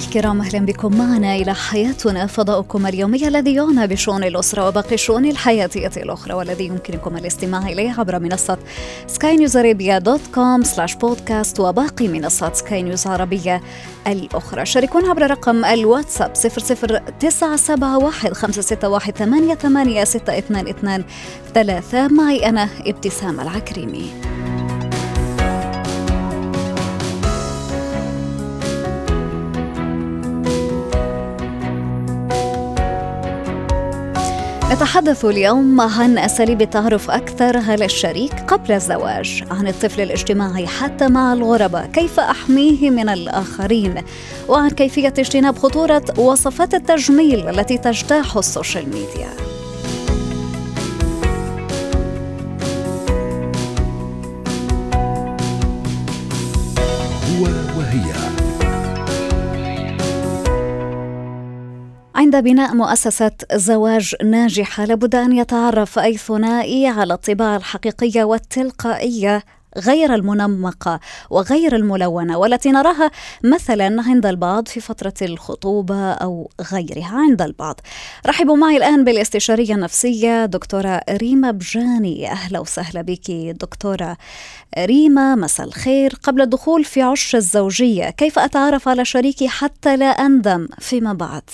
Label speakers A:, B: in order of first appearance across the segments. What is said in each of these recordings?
A: الكرام أهلا بكم معنا إلى حياتنا فضاؤكم اليومي الذي يعنى بشؤون الأسرة وباقي الشؤون الحياتية الأخرى والذي يمكنكم الاستماع إليه عبر منصة Sky News dot com slash podcast وباقي منصات سكاي نيوز عربيه الأخرى. شاركونا عبر رقم الواتساب 00971 ثلاثة. معي أنا ابتسام العكريمي نتحدث اليوم عن اساليب التعرف أكثر على الشريك قبل الزواج، عن الطفل الاجتماعي حتى مع الغرباء، كيف أحميه من الآخرين، وعن كيفية اجتناب خطورة وصفات التجميل التي تجتاح السوشيال ميديا. عند بناء مؤسسة زواج ناجحة لابد أن يتعرف أي ثنائي على الطباع الحقيقية والتلقائية غير المنمقة وغير الملونة والتي نراها مثلا عند البعض في فترة الخطوبة أو غيرها عند البعض. رحبوا معي الآن بالاستشارية النفسية دكتورة ريما بجاني. أهلا وسهلا بك دكتورة ريما مساء الخير. قبل الدخول في عش الزوجية كيف أتعرف على شريكي حتى لا أندم فيما بعد؟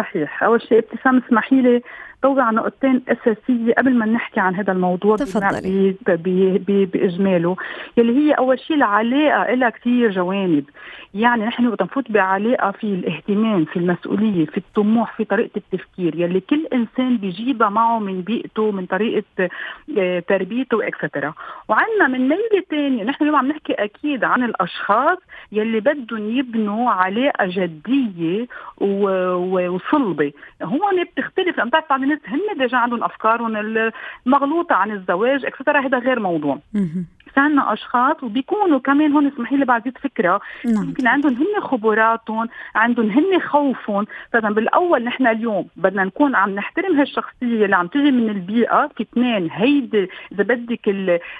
B: صحيح. أول شيء ابتسام اسمحي لي على نقطتين أساسية قبل ما نحكي عن هذا الموضوع
A: تفضلي.
B: بإجماله يلي هي أول شيء العلاقة لها كثير جوانب. يعني نحن وقت نفوت بعلاقة في الاهتمام في المسؤولية في الطموح في طريقة التفكير يلي كل إنسان بيجيبها معه من بيئته من طريقة آه، تربيته واكسترا وعندنا من ميله ثانية نحن اليوم عم نحكي أكيد عن الأشخاص يلي بدهم يبنوا علاقة جدية وصلبة. هون بتختلف لأن بتعرف هن déjà عندهم افكارهم المغلوطة عن الزواج extra هذا غير موضوع. عنا أشخاص وبيكونوا كمان هون اسمحي لي بعد فكرة. نعم. يمكن عندهم هن خبراتهم عندهم هن خوفهم. فاذا بالأول نحن اليوم بدنا نكون عم نحترم هالشخصية اللي عم تجي من البيئة في اثنين هيدي إذا بدك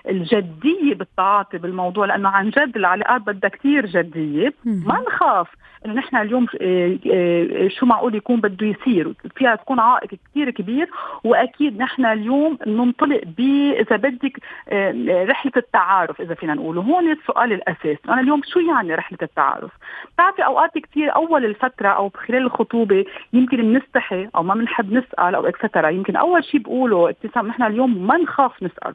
B: الجدية بالتعاطي بالموضوع لأنه عن جد العلاقات بدها كثير جدية. ما نخاف إنه نحن اليوم آه، آه، شو معقول يكون بده يصير. فيها تكون عائق كثير كبير وأكيد نحن اليوم ننطلق ب إذا بدك آه، رحلة التعارف إذا فينا نقول. هون السؤال الاساسي أنا اليوم شو يعني رحلة التعارف؟ بتعرفي أوقات كثير أول الفترة أو خلال الخطوبة يمكن بنستحي أو ما بنحب نسأل أو اكسترا يمكن أول شيء بقوله ابتسام نحن اليوم ما نخاف نسأل.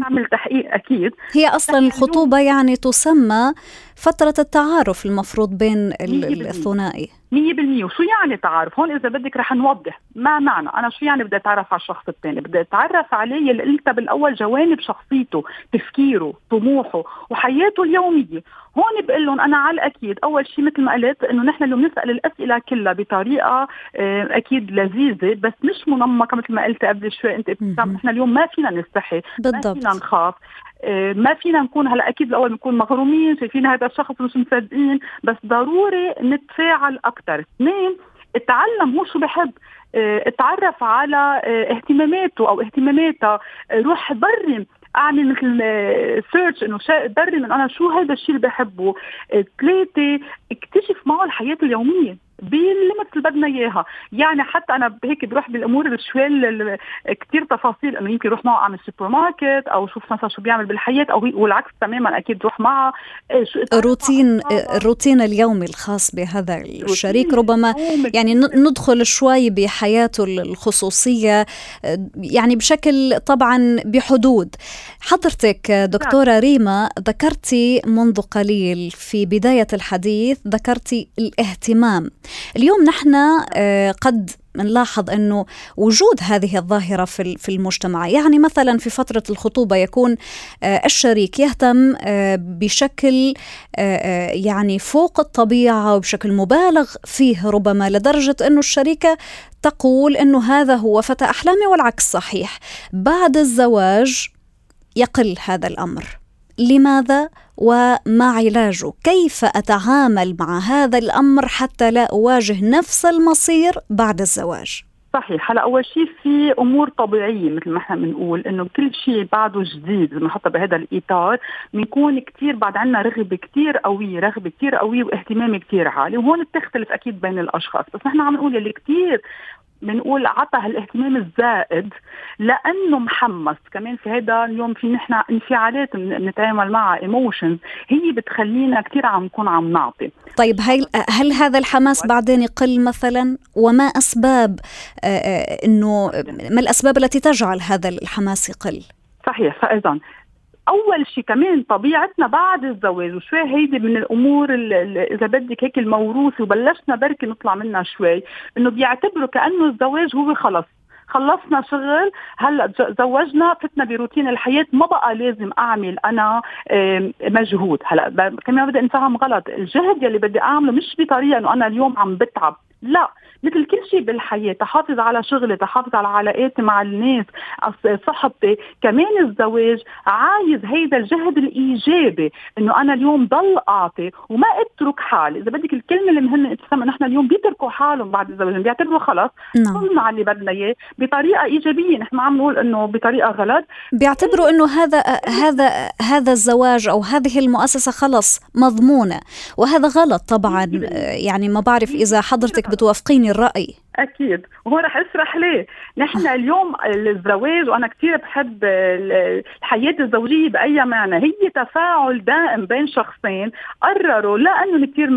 B: نعمل تحقيق أكيد.
A: هي أصلا الخطوبة يعني تسمى فترة التعارف المفروض بين الثنائي
B: 100% وشو يعني تعارف؟ هون إذا بدك رح نوضح ما معنى. أنا شو يعني بدي أتعرف على الشخص الثاني؟ بدي أتعرف عليه اللي أنت بالأول جوانب شخصيته تفكيره طموحه وحياته اليومية. هون بقول لهم أنا على الأكيد أول شيء مثل ما قلت إنه نحن اليوم نسأل الأسئلة كلها بطريقة آه، أكيد لذيذة بس مش منمقة مثل ما قلت قبل شوي. أنت ابتسام نحن اليوم ما فينا نستحي
A: بالضبط.
B: ما فينا نخاف. ما فينا نكون هلا أكيد الأول بنكون مغرومين شايفين هذا الشخص مش مصدقين بس ضروري نتفاعل أكثر اثنين اتعلم هو شو بحب آه أتعرف على آه اهتماماته أو اهتماماتها. آه روح برم اعمل مثل search إنه برم انه أنا شو هذا الشيء اللي بحبه. ثلاثة اكتشف معه الحياة اليومية. بال limits اللي بدنا إياها. يعني حتى أنا هيك بروح بالأمور شوي كثير تفاصيل. إنه يمكن روح معه اعمل سوبر ماركت أو شوف مثلا شو بيعمل بالحياة أو والعكس تماما أكيد روح معه.
A: روتين الروتين اليومي الخاص بهذا الشريك. ربما يعني ندخل شوي بحياته الخصوصية يعني بشكل طبعا بحدود. حضرتك دكتوره نعم. ريما ذكرتي منذ قليل في بداية الحديث ذكرتي الاهتمام. اليوم نحن آه، قد نلاحظ إنه وجود هذه الظاهرة في في المجتمع. يعني مثلا في فترة الخطوبة يكون آه، الشريك يهتم آه، بشكل يعني فوق الطبيعة وبشكل مبالغ فيه ربما لدرجة إنه الشريكة تقول إنه هذا هو فتى أحلامي والعكس صحيح. بعد الزواج يقل هذا الأمر. لماذا وما علاجه؟ كيف أتعامل مع هذا الأمر حتى لا أواجه نفس المصير بعد الزواج؟
B: صحيح. هلا أول شيء في أمور طبيعية مثل ما إحنا بنقول إنه كل شيء بعده جديد لما نحطها بهذا الإطار بنكون كثير بعد عنا رغبة كثير قوية رغبة كثير قوية واهتمام كثير عالي وهون بتختلف أكيد بين الأشخاص. بس نحن عم نقول اللي كثير بنقول عطى هالاهتمام الزائد لأنه محمس. كمان في هذا اليوم في نحن انفعالات بنتعامل معها ايموشنز هي بتخلينا كثير عم نكون عم نعطي.
A: طيب هل هل هذا الحماس بعدين يقل مثلا؟ وما أسباب إنه ما الأسباب التي تجعل هذا الحماس يقل؟
B: صحيح فاذا أول شيء كمان طبيعتنا بعد الزواج وشوي هيدي من الأمور إذا بدك هيك الموروثه وبلشنا بركي نطلع منها شوي إنه بيعتبروا كأنه الزواج هو خلص خلصنا شغل هلأ زوجنا فتنا بروتين الحياة ما بقى لازم أعمل أنا مجهود هلأ كمان بدي نفهم غلط الجهد يلي بدي أعمله مش بطريقة إنه أنا اليوم عم بتعب. لا مثل كل شيء بالحياة تحافظ على شغلي تحافظ على علاقاتي مع الناس صحتي كمان الزواج عايز هيدا الجهد الإيجابي إنه أنا اليوم ضل أعطي وما أترك حالي. إذا بدك الكلمة اللي مهمه تفهم نحن اليوم بيتركوا حالهم بعد الزواج بيعتبروا خلص نعم. على اللي بدنا إياه بطريقة إيجابية. نحن ما عم نقول إنه بطريقة غلط.
A: بيعتبروا إنه هذا هذا هذا الزواج أو هذه المؤسسة خلص مضمونة وهذا غلط طبعا. يعني ما بعرف إذا حضرتك بتوافقيني الرأي.
B: أكيد. وهو رح اشرح ليه؟ نحن اليوم الزواج وأنا كثير بحب الحياة الزوجية بأي معنى. هي تفاعل دائم بين شخصين. قرروا لأنه كثير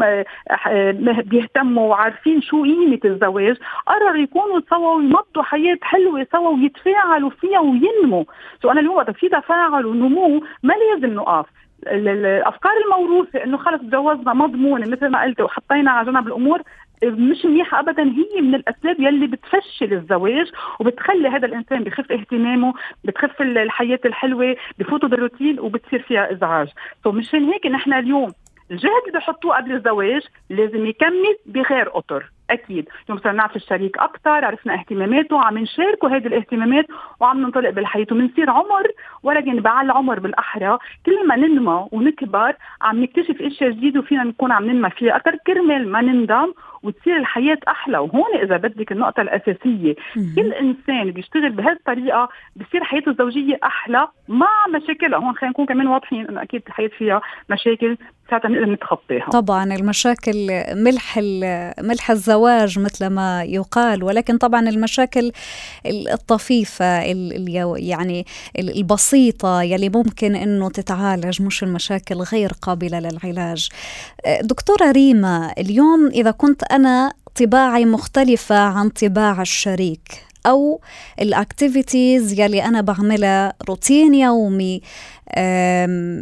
B: بيهتموا وعارفين شو قيمة الزواج قرروا يكونوا سوا ويمضوا حياة حلوة سوا ويتفاعلوا فيها وينموا. so أنا اليوم وقت في تفاعل ونمو ما لازم نقف. الأفكار الموروثة إنه خلص تجوزنا مضمونة مثل ما قلت وحطينا على جنب الأمور مش منيحه ابدا. هي من الأسباب يلي بتفشل الزواج وبتخلي هذا الإنسان بخف اهتمامه بتخف الحياة الحلوة بفوتوا بالروتين وبتصير فيها إزعاج. so مشان هيك نحن اليوم الجهد اللي بحطوه قبل الزواج لازم يكمل بغير أطر أكيد. اليوم صرنا نعرف الشريك أكثر عرفنا اهتماماته عم نشاركه هذه الاهتمامات وعم ننطلق بالحياة وبنصير عمر ولكن بعد العمر بالأحرى. كل ما ننمى ونكبر عم نكتشف إشياء جديدة وفينا نكون عم ننمى فيها. أكثر كرمال ما نندم وتصير الحياة أحلى. وهون إذا بدك النقطة الأساسية كل إنسان بيشتغل بهالطريقه بصير حياته الزوجية أحلى مع مشاكلها. هون خلينا نكون كمان واضحين إنه أكيد الحياة فيها مشاكل ساعتها نقدر نتخطاها
A: طبعا المشاكل ملح ملح الزواج مثل ما يقال ولكن طبعا المشاكل الطفيفة يعني البسيطة يلي ممكن إنه تتعالج مش المشاكل غير قابلة للعلاج. دكتورة ريما اليوم إذا كنت أنا طباعي مختلفة عن طباع الشريك أو الاكتيفيتيز يلي أنا بعملها روتين يومي.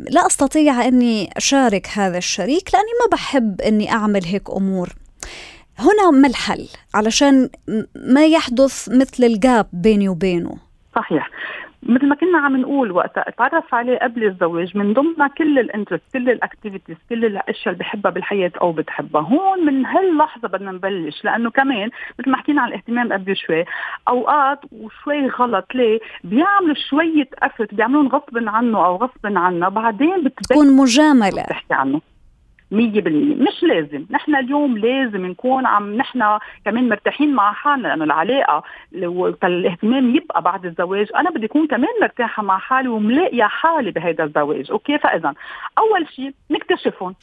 A: لا أستطيع إني أشارك هذا الشريك لأني ما بحب إني أعمل هيك أمور. هنا ما الحل علشان ما يحدث مثل ال gap بيني وبينه.
B: صحيح. مثل ما كنا عم نقول وقتها اتعرف عليه قبل الزواج من ضمنها كل ال interests كل ال activities كل الأشياء اللي بحبها بالحياة أو بتحبها. هون من هاللحظة بدنا نبلش لأنه كمان مثل ما حكينا عن الاهتمام قبل شوي أوقات وشوي غلط ليه؟ بيعملوا شوية effort بيعملون غصب عنه أو غصب عنها بعدين
A: بتكون مجاملة.
B: بتحكي عنه. مية بالمية. مش لازم. نحن اليوم لازم نكون عم نحن كمان مرتاحين مع حالنا لأنه العلاقة الاهتمام يبقى بعد الزواج. أنا بدي أكون كمان مرتاحة مع حالي وملاقية حالي بهذا الزواج. okay؟ فإذا أول شيء نكتشفهم.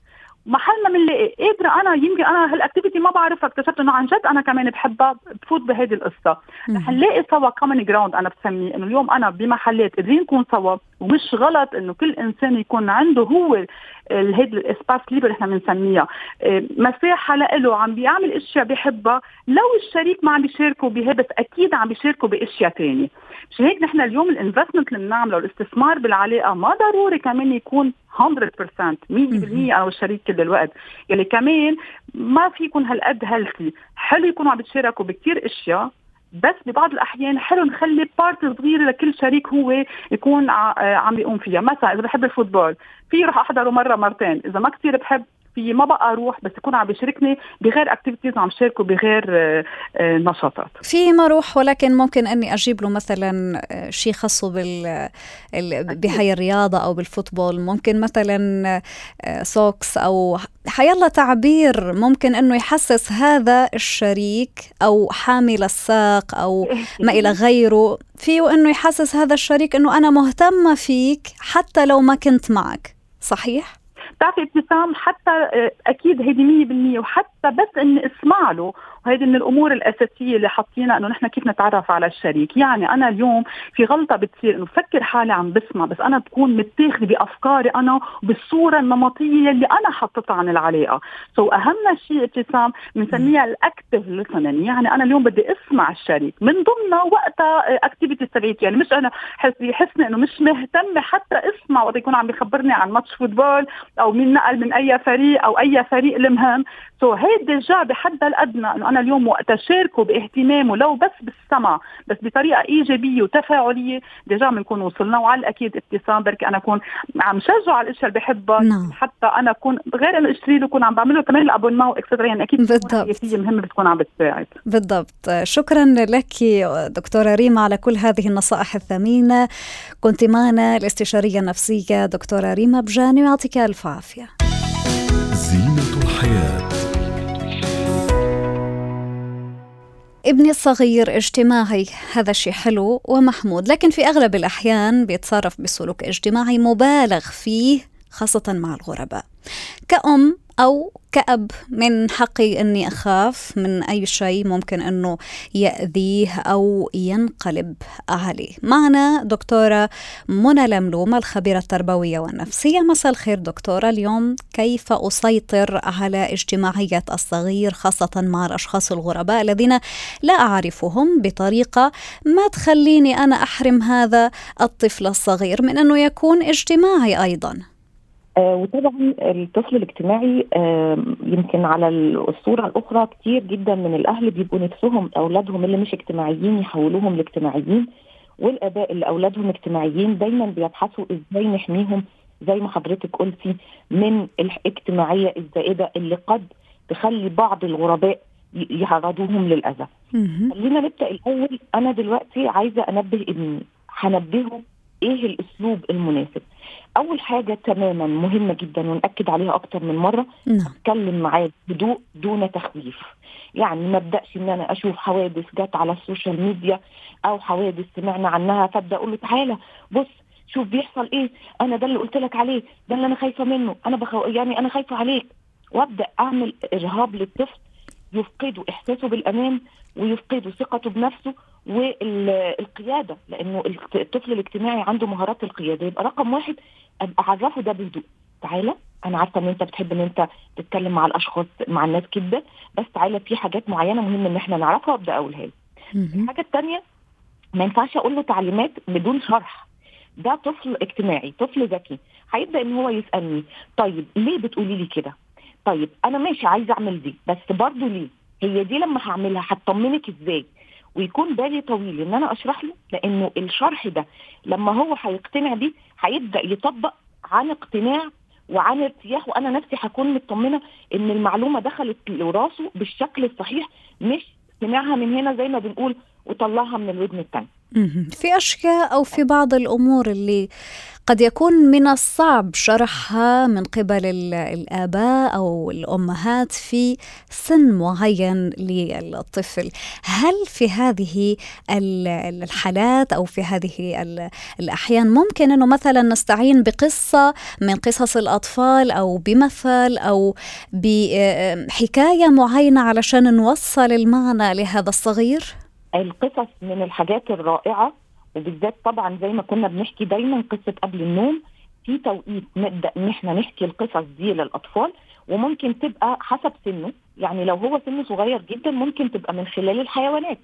B: محل ما بنلاقي قادرة أنا يمكن أنا هال activity ما بعرفها اكتشفت إنه عن جد أنا كمان بحبها بفوت بهذه القصة. رح نلاقي سوا common ground أنا بسميه إنه اليوم أنا بمحلات قادرين نكون سوا. ومش غلط إنه كل إنسان يكون عنده هو هيدي ال espace libre إحنا بنسميها. إيه، مساحة له عم بيعمل أشياء بحبها لو الشريك ما عم بيشاركه بها بس أكيد عم بيشاركه بأشياء ثانية مشان هيك؟ نحن اليوم ال investment اللي بنعمله الاستثمار بالعلاقة ما ضروري كمان يكون 100% 100% أنا والشريك كل الوقت. يلي كمان ما في يكون هالقد healthy حلو يكونوا عم بيتشاركوا بكثير أشياء بس ببعض الأحيان حلو نخلي part صغيرة لكل شريك هو يكون عم بيقوم فيها. مثلا إذا بحب ال football في رح أحضره مرة مرتين. إذا ما كثير بحب في ما بقى أروح بس يكون عم بيشاركني بغير activities عم شاركه بغير آه، آه، نشاطات.
A: في ما أروح ولكن ممكن إني أجيب له مثلا آه، شيء خاصه بال بهي الرياضة أو بال football. ممكن مثلا socks أو حيلا تعبير. ممكن إنه يحسس هذا الشريك أو حامل الساق أو ما إلى غيره. فيه إنه يحسس هذا الشريك إنه أنا مهتمة فيك حتى لو ما كنت معك. صحيح؟
B: بتعرفي ابتسام حتى آه، أكيد هيدي 100% وحتى بس اني اسمع له وهيدي من الأمور الأساسية اللي حاطينها إنه نحن كيف نتعرف على الشريك. يعني أنا اليوم في غلطة بتصير إنه بفكر حالي عم بسمع بس أنا بكون متاخذة بأفكاري أنا بالصورة النمطية اللي أنا حطيتها عن العلاقة. so أهم شيء ابتسام بنسميها ال active listening يعني أنا اليوم بدي أسمع الشريك. من ضمنها وقتها activity تبعيتي. يعني مش أنا يحسني إنه مش مهتمة حتى أسمع وقت يكون عم بيخبرني عن match football مين نقل من أي فريق أو أي فريق المهم so هيدي déjà بحدها الأدنى إنه أنا اليوم وقت أشاركه باهتمامه لو بس بالسمع بس بطريقة إيجابية وتفاعلية déjà بنكون وصلنا وعلى الأكيد ابتسام بركي أنا أكون عم شجعه على الأشياء اللي بحبها نعم. حتى أنا أكون غير إنه أشتري له اكون عم بعمل له كمان ال abonnement و extra يعني أكيد
A: بالضبط.
B: مهمة بتكون عم بتساعد.
A: بالضبط. شكرا لك دكتورة ريما على كل هذه النصائح الثمينة. كنت معنا الاستشارية النفسية دكتورة ريما بجاني ويعطيك ألف عافيه زينة الحياة. ابني الصغير اجتماعي. هذا شيء حلو ومحمود. لكن في أغلب الأحيان بيتصرف بسلوك اجتماعي مبالغ فيه خاصة مع الغرباء. كأم أو كأب من حقي أني أخاف من أي شيء ممكن أنه يأذيه أو ينقلب عليه معنا دكتورة منى لملومة الخبيرة التربوية والنفسية. مساء الخير دكتورة. اليوم كيف أسيطر على اجتماعية الصغير خاصة مع الأشخاص الغرباء الذين لا أعرفهم بطريقة ما تخليني أنا أحرم هذا الطفل الصغير من أنه يكون اجتماعي أيضاً؟
C: وطبعا الطفل الاجتماعي آه يمكن على الصورة الأخرى كتير جدا من الأهل بيبقوا نفسهم أولادهم اللي مش اجتماعيين يحولوهم لاجتماعيين والآباء اللي أولادهم اجتماعيين دايما بيبحثوا إزاي نحميهم زي ما حضرتك قلتي من الاجتماعية الزائدة اللي قد تخلي بعض الغرباء يعرضوهم للأذى. خلينا نبدأ الأول. أنا دلوقتي عايزة أنبه ابني هنبهه إيه الأسلوب المناسب. أول حاجة تماما مهمة جدا ونأكد عليها أكتر من مرة نعم. أتكلم معاه بهدوء دون تخويف. يعني ما أبدأش إن أنا أشوف حوادث جت على ال social media أو حوادث سمعنا عنها فأبدأ أقول له تعالى بص شوف بيحصل إيه. أنا ده اللي قلت لك عليه ده اللي أنا خايفة منه. أنا بخو... يعني أنا خايفة عليك. وأبدأ أعمل إرهاب للطفل يفقده إحساسه بالأمان ويفقده ثقته بنفسه والقيادة لأنه الطفل الاجتماعي عنده مهارات القيادة. يبقى رقم واحد ابقى أعرفه ده بهدوء. تعالى أنا عارفة إن أنت بتحب إن أنت تتكلم مع الأشخاص مع الناس جدا بس تعالى في حاجات معينة مهم إن إحنا نعرفها وأبدأ أقولها له الحاجة الثانية ما ينفعش أقول له تعليمات بدون شرح. ده طفل اجتماعي طفل ذكي. هيبدأ إن هو يسألني طيب ليه بتقولي لي كده؟ طيب أنا ماشي عايزة أعمل دي بس برضه ليه؟ هي دي لما هعملها هتطمنك إزاي؟ ويكون بالي طويل إن أنا أشرح له لأنه الشرح ده لما هو هيقتنع بيه هيبدأ يطبق عن اقتناع وعن ارتياح وأنا نفسي هكون مطمنة إن المعلومة دخلت لراسه بالشكل الصحيح مش سمعها من هنا زي ما بنقول وطلعها من الودن الثانية
A: في أشياء أو في بعض الأمور اللي قد يكون من الصعب شرحها من قبل الآباء أو الأمهات في سن معين للطفل هل في هذه الحالات أو في هذه الأحيان ممكن أنه مثلا نستعين بقصة من قصص الأطفال أو بمثل أو بحكاية معينة علشان نوصل المعنى لهذا الصغير؟
C: القصص من الحاجات الرائعة وبالذات طبعا زي ما كنا بنحكي دايما قصة قبل النوم في توقيت نبدأ إن إحنا نحكي القصص دي للأطفال وممكن تبقى حسب سنه يعني لو هو سنه صغير جدا ممكن تبقى من خلال الحيوانات.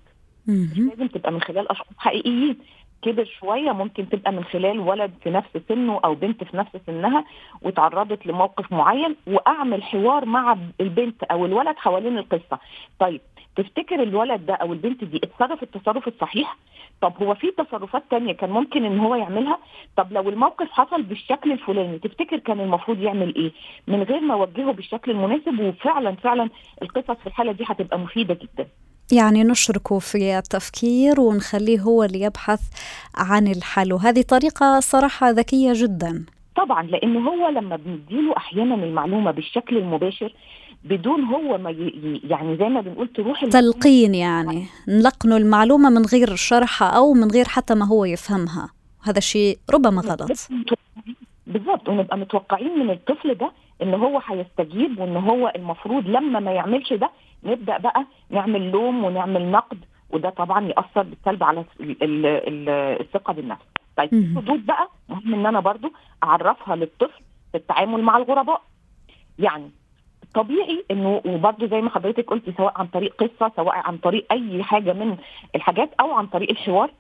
C: مش لازم تبقى من خلال أشخاص حقيقيين. كبر شوية ممكن تبقى من خلال ولد في نفس سنه أو بنت في نفس سنها وتعرضت لموقف معين وأعمل حوار مع البنت أو الولد حوالين القصة. طيب تفتكر الولد ده أو البنت دي اتصرف التصرف الصحيح؟ طب هو في تصرفات تانية كان ممكن إن هو يعملها؟ طب لو الموقف حصل بالشكل الفلاني تفتكر كان المفروض يعمل إيه؟ من غير ما أوجهه بالشكل المناسب؟ وفعلا فعلا القصص في الحالة دي هتبقى مفيدة جدا.
A: يعني نشركه في التفكير ونخليه هو اللي يبحث عن الحل. وهذه طريقة صراحة ذكية جدا.
C: طبعا لأن هو لما بنديله أحيانا المعلومة بالشكل المباشر بدون هو ما. يعني زي ما بنقول تروح
A: تلقين يعني. نلقنه المعلومة من غير شرحها أو من غير حتى ما هو يفهمها. هذا شيء ربما غلط.
C: بالظبط ونبقى متوقعين من الطفل ده إن هو هيستجيب وإن هو المفروض لما ما يعملش ده نبدأ بقى نعمل لوم ونعمل نقد وده طبعا يأثر بالسلب على الثقة بالنفس. طيب في حدود بقى مهم إن أنا برضو أعرفها للطفل في التعامل مع الغرباء. يعني طبيعي انه وبرده زي ما حضرتك قلتي سواء عن طريق قصة سواء عن طريق أي حاجة من الحاجات أو عن طريق الحوار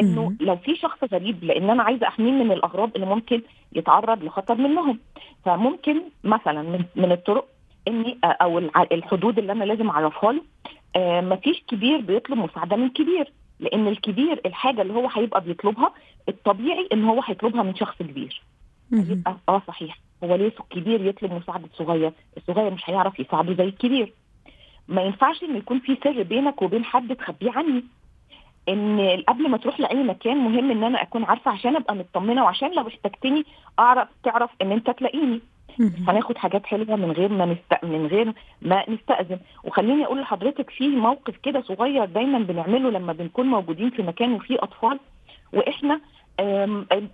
C: إنه لو في شخص غريب لأن أنا عايزة أحميه من الأغراض اللي ممكن يتعرض لخطر منهم. فممكن مثلا من, من الطرق إني أو الحدود اللي أنا لازم أعرفها له آه مفيش كبير بيطلب مساعدة من كبير لأن الكبير الحاجة اللي هو هيبقى بيطلبها الطبيعي إن هو هيطلبها من شخص كبير. يبقى آه صحيح. هو ليه الكبير يطلب مساعدة صغير الصغير مش هيعرف يساعده زي الكبير. ما ينفعش إن يكون في سر بينك وبين حد تخبيه عني. إن قبل ما تروح لأي مكان مهم إن أنا أكون عارفة عشان أبقى مطمنة وعشان لو احتجتني أعرف تعرف إن أنت تلاقيني. هناخد حاجات حلوة من غير ما نست... من غير ما نستأذن. وخليني أقول لحضرتك في موقف كده صغير دايما بنعمله لما بنكون موجودين في مكان وفيه أطفال وإحنا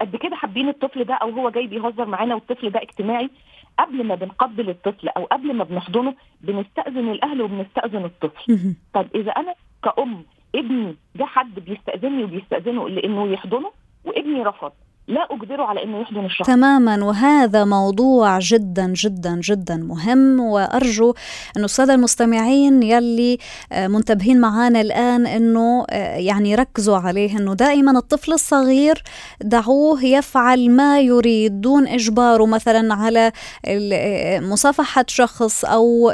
C: قد كده حابين الطفل ده أو هو جاي بيهزر معانا والطفل ده اجتماعي. قبل ما بنقبل الطفل أو قبل ما بنحضنه بنستأذن الأهل وبنستأذن الطفل. طب إذا أنا كأم ابني ده حد بيستأذني وبيستأذنه لأنه يحضنه وابني رفض. لا أجبره على أنه يحضن الشخص.
A: تماما. وهذا موضوع جدا جدا جدا مهم. وأرجو أن السادة المستمعين يلي آه، منتبهين معنا الآن أنه آه، يعني يركزوا عليه أنه دائما الطفل الصغير دعوه يفعل ما يريد دون إجباره. مثلا على آه، مصافحة شخص أو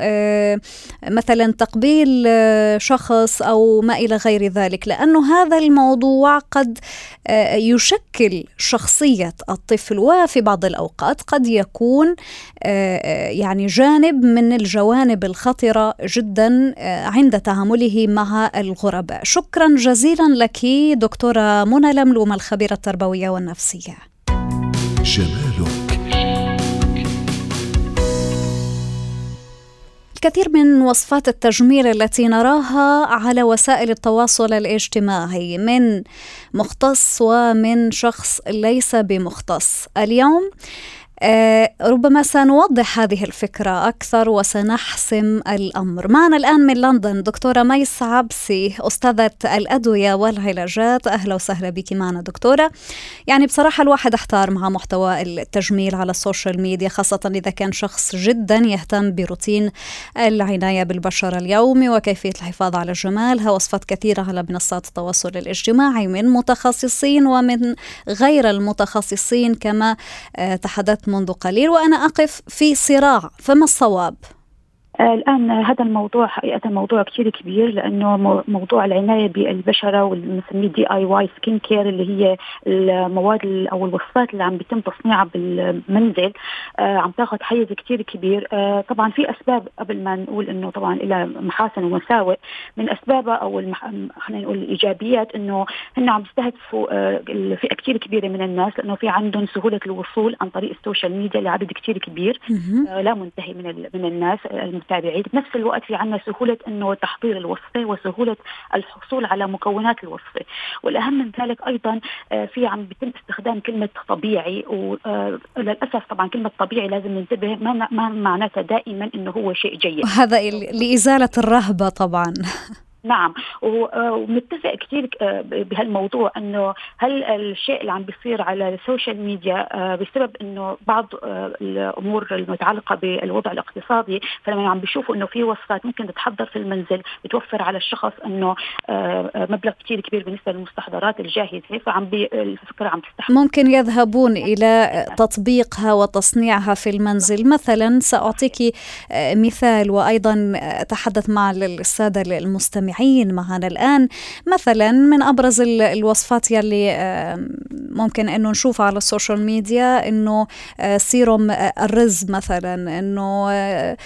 A: مثلا تقبيل شخص أو ما إلى غير ذلك. لأنه هذا الموضوع قد يشكل شخص شخصية الطفل وفي بعض الأوقات قد يكون آه، آه، يعني جانب من الجوانب الخطرة جدا آه، عند تعامله مع الغرباء شكرا جزيلا لك دكتورة منى لملوم الخبيرة التربوية والنفسية. جمالك الكثير من وصفات التجميل التي نراها على وسائل التواصل الاجتماعي من مختص ومن شخص ليس بمختص. اليوم ربما سنوضح هذه الفكرة أكثر وسنحسم الأمر. معنا الآن من لندن دكتورة ميس عبسي أستاذة الأدوية والعلاجات. أهلا وسهلا بك معنا دكتورة. يعني بصراحة الواحد أحتار مع محتوى التجميل على ال social media خاصة إذا كان شخص جدا يهتم بروتين العناية بالبشرة اليومي وكيفية الحفاظ على جمالها وصفات كثيرة على منصات التواصل الاجتماعي من متخصصين ومن غير المتخصصين كما آه، تحدثت منذ قليل وأنا أقف في صراع فما الصواب؟
D: آه، الآن هذا الموضوع حقيقه موضوع كثير كبير لأنه موضوع العناية بالبشرة والـ DIY skin care اللي هي المواد أو الوصفات اللي عم بيتم تصنيعها بالمنزل آه، عم تاخذ حيز كثير كبير. آه، طبعا في أسباب قبل ما نقول إنه طبعا لها محاسن ومساوئ من اسبابها أو خلينا نقول الإيجابيات إنه هن عم يستهدفوا فئه كثير كبيرة من الناس لأنه في عندهم سهولة الوصول عن طريق السوشيال ميديا لعدد كثير كبير. لا منتهي من من الناس المتابعين بنفس الوقت في عندنا سهولة أنه تحضير الوصفة وسهولة الحصول على مكونات الوصفة. والأهم من ذلك أيضا آه، في عم بيتم استخدام كلمة طبيعي وللأسف آه، طبعا كلمة طبيعي لازم ننتبه ما معناتها دائما أنه هو شيء جيد.
A: هذا لإزالة الرهبة طبعا.
D: نعم. ومتفق كثير آه، بهالموضوع إنه هل الشيء اللي عم بيصير على السوشيال ميديا آه، بسبب إنه بعض آه، الأمور المتعلقة بالوضع الاقتصادي فلما عم بيشوفوا إنه في وصفات ممكن تتحضر في المنزل بتوفر على الشخص إنه مبلغ كثير كبير بالنسبة للمستحضرات الجاهزة فعم الفكرة عم تستحق
A: ممكن يذهبون إلى تطبيقها وتصنيعها في المنزل. مثلا ساعطيك مثال وأيضا أتحدث مع الساده المستمعين المستمعين معنا الآن. مثلا من أبرز الوصفات يلي ممكن أنه نشوفها على السوشيال ميديا أنه آه، سيروم آه، الرز مثلا أنه آه،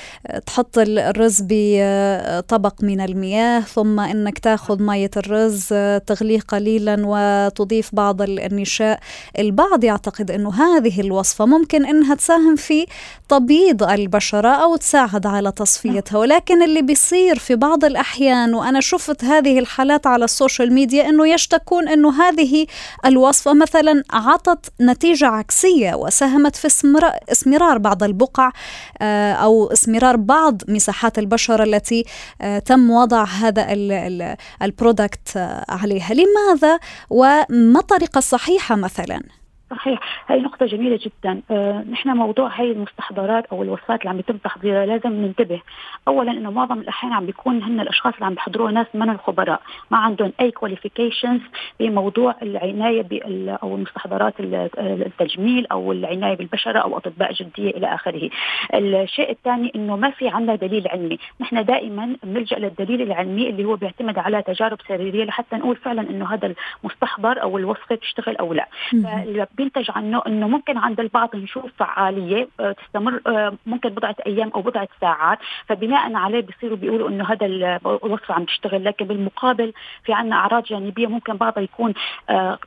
A: تحط الرز بطبق من المياه ثم أنك تاخذ مية الرز تغليه قليلا وتضيف بعض النشاء البعض يعتقد أنه هذه الوصفة ممكن أنها تساهم في تبييض البشرة أو تساعد على تصفيتها ولكن اللي بيصير في بعض الأحيان وأنا شفت هذه الحالات على السوشيال ميديا أنه يشتكون أنه هذه الوصفة مثلا عطت نتيجة عكسية وساهمت في اسمرار بعض البقع آه، أو اسمرار بعض مساحات البشرة التي آه، تم وضع هذا ال product آه، عليها لماذا وما الطريقة الصحيحة مثلاً؟
D: صحيح. هي نقطة جميلة جدا. آه نحن موضوع هاي المستحضرات أو الوصفات اللي عم يتم تحضيرها لازم ننتبه. أولا إنه معظم الأحيان عم بيكون هن الأشخاص اللي عم بيحضروها ناس من الخبراء. ما عندهم أي qualifications بموضوع العناية بال أو المستحضرات التجميل أو العناية بالبشرة أو أطباء جلدية إلى آخره. الشيء الثاني إنه ما في عندنا دليل علمي. نحن دائما بنلجأ للدليل العلمي اللي هو بيعتمد على تجارب سريرية لحتى نقول فعلا إنه هذا المستحضر أو الوصفة تشتغل أو لا. بينتج عنه إنه ممكن عند البعض نشوف فعالية آه، تستمر آه، ممكن بضعة أيام أو بضعة ساعات. فبناء عليه بيصيروا بيقولوا إنه هذا الوصفه عم تشتغل. لكن بالمقابل في عندنا أعراض جانبية ممكن بعضها يكون آه،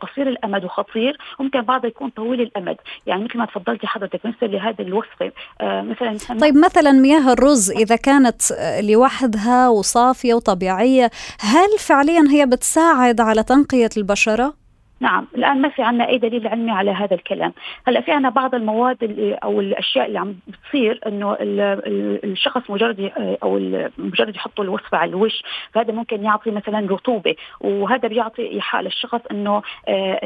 D: قصير الأمد وخطير ممكن بعضها يكون طويل الأمد. يعني مثل ما تفضلتي حضرتك بالنسبة لهذه الوصفة مثلا
A: طيب مثلا مياه الرز إذا كانت لوحدها وصافية وطبيعية هل فعليا هي بتساعد على تنقية البشرة؟
D: نعم الآن ما في عندنا أي دليل علمي على هذا الكلام. هلا في عندنا بعض المواد اللي أو الأشياء اللي عم بتصير إنه الشخص مجرد أو مجرد يحطوا الوصفه على الوش فهذا ممكن يعطي مثلا رطوبة وهذا بيعطي إيحاء للشخص إنه آه،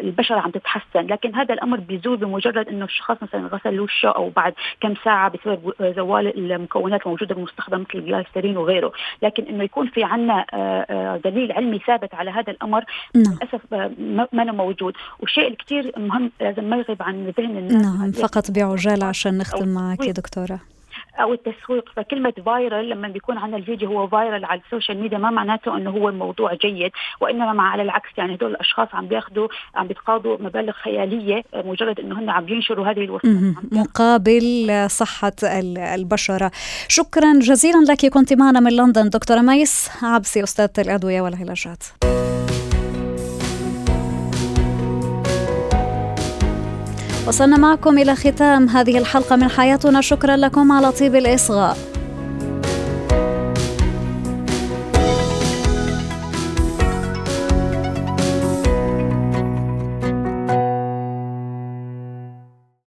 D: البشرة عم تتحسن. لكن هذا الأمر بيزول بمجرد إنه الشخص مثلا غسل وشه أو بعد كم ساعة بسبب زوال المكونات الموجودة بالمستخدم مثل الجلايسترين وغيره. لكن إنه يكون في عندنا آه، آه، دليل علمي ثابت على هذا الأمر نعم. للأسف ما موجود. والشيء الكثير مهم لازم ما يغيب عن ذهن الناس.
A: نعم فقط بعجالة عشان نختم معك يا دكتورة.
D: أو التسويق. فكلمة viral لما بيكون عندنا الفيديو هو viral على السوشيال ميديا ما معناته إنه هو الموضوع جيد وإنما مع على العكس. يعني هدول الأشخاص عم بياخذوا عم بيتقاضوا مبالغ خيالية مجرد إنه هن عم ينشروا هذه الوصفات
A: مقابل صحة البشرة. شكرا جزيلا لك. كنت معنا من لندن. دكتورة ميس عبسي أستاذة الأدوية والعلاجات. وصلنا معكم إلى ختام هذه الحلقة من حياتنا. شكرا لكم على طيب الإصغاء.